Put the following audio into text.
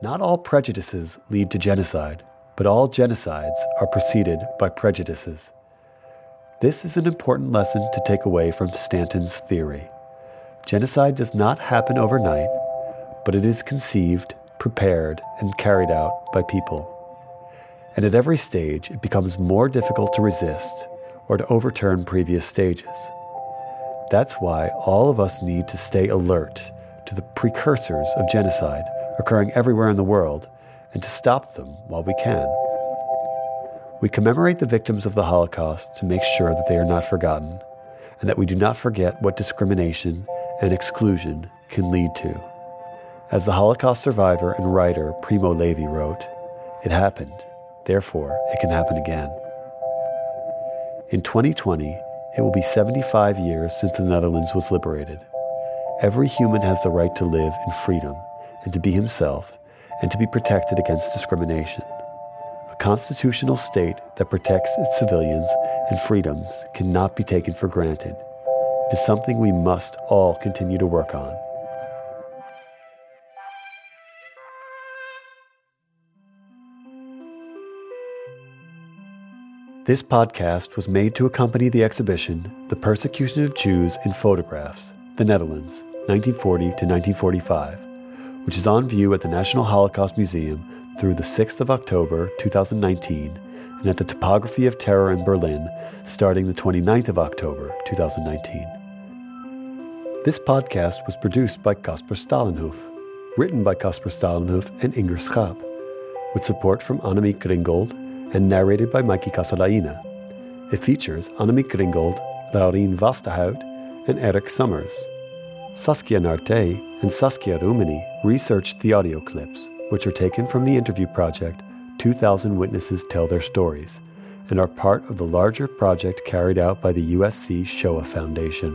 Not all prejudices lead to genocide, but all genocides are preceded by prejudices. This is an important lesson to take away from Stanton's theory. Genocide does not happen overnight, but it is conceived, prepared, and carried out by people. And at every stage, it becomes more difficult to resist or to overturn previous stages. That's why all of us need to stay alert to the precursors of genocide occurring everywhere in the world and to stop them while we can. We commemorate the victims of the Holocaust to make sure that they are not forgotten and that we do not forget what discrimination and exclusion can lead to. As the Holocaust survivor and writer Primo Levi wrote, it happened, therefore it can happen again. In 2020, it will be 75 years since the Netherlands was liberated. Every human has the right to live in freedom and to be himself and to be protected against discrimination. A constitutional state that protects its civilians and freedoms cannot be taken for granted. It is something we must all continue to work on. This podcast was made to accompany the exhibition The Persecution of Jews in Photographs, the Netherlands, 1940 to 1945, which is on view at the National Holocaust Museum through the 6th of October 2019 and at the Topography of Terror in Berlin starting the 29th of October 2019. This podcast was produced by Kasper Stalenhoef, written by Kasper Stalenhoef and Inger Schaap, with support from Annemiek Gringold and narrated by Mikey Casalaina. It features Annemiek Gringold, Laurien Vastenhout, and Erik Somers. Saskia Narte and Saskia Rumini researched the audio clips, which are taken from the interview project 2,000 Witnesses Tell Their Stories and are part of the larger project carried out by the USC Shoah Foundation.